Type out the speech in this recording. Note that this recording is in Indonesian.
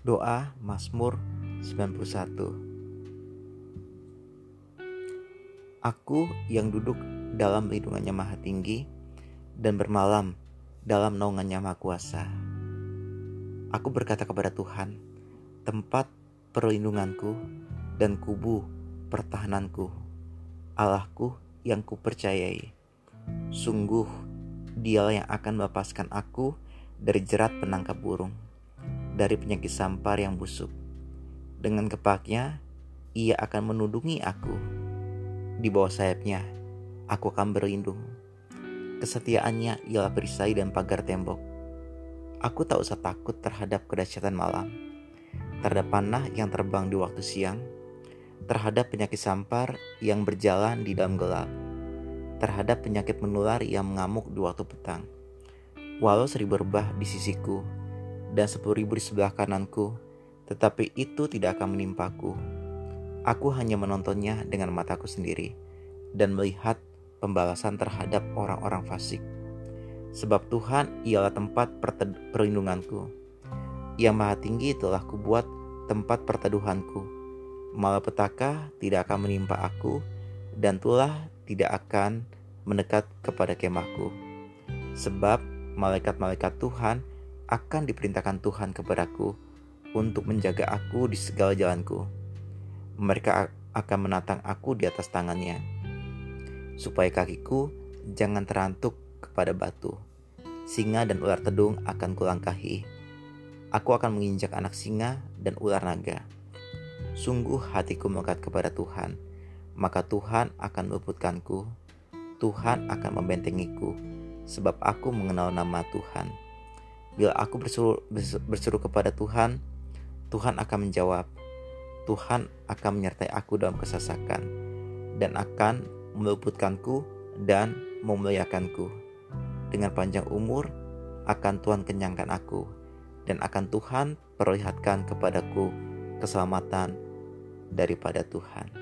Doa Mazmur 91 Aku yang duduk dalam lindungannya maha tinggi dan bermalam dalam naungannya maha kuasa. Aku berkata kepada Tuhan, tempat perlindunganku dan kubu pertahananku, Allahku yang kupercayai. Sungguh, dialah yang akan melepaskan aku dari jerat penangkap burung, dari penyakit sampar yang busuk. Dengan kepaknya, ia akan menudungi aku. Di bawah sayapnya, aku akan berlindung. Kesetiaannya ialah perisai dan pagar tembok. Aku tak usah takut terhadap kedahsyatan malam, terhadap panah yang terbang di waktu siang, terhadap penyakit sampar yang berjalan di dalam gelap, terhadap penyakit menular yang mengamuk di waktu petang. Walau seribu rebah di sisiku dan sepuluh ribu di sebelah kananku, tetapi itu tidak akan menimpaku. Aku hanya menontonnya dengan mataku sendiri dan melihat pembalasan terhadap orang-orang fasik. Sebab Tuhan ialah tempat perlindunganku. Yang maha tinggi telah kubuat tempat perteduhanku. Malapetaka tidak akan menimpa aku dan tulah tidak akan mendekat kepada kemahku. Sebab malaikat-malaikat Tuhan akan diperintahkan Tuhan kepadaku untuk menjaga aku di segala jalanku. Mereka akan menatang aku di atas tangannya, supaya kakiku jangan terantuk kepada batu. Singa dan ular tedung akan kulangkahi Aku akan menginjak anak singa dan ular naga. Sungguh hatiku melekat kepada Tuhan, maka Tuhan akan meluputkanku. Tuhan akan membentengiku, sebab aku mengenal nama Tuhan. Bila aku berseru, berseru kepada Tuhan, Tuhan akan menjawab. Tuhan akan menyertai aku dalam kesesakan dan akan meluputkanku dan memuliakanku. Dengan panjang umur akan Tuhan kenyangkan aku dan akan Tuhan perlihatkan kepadaku keselamatan daripada Tuhan.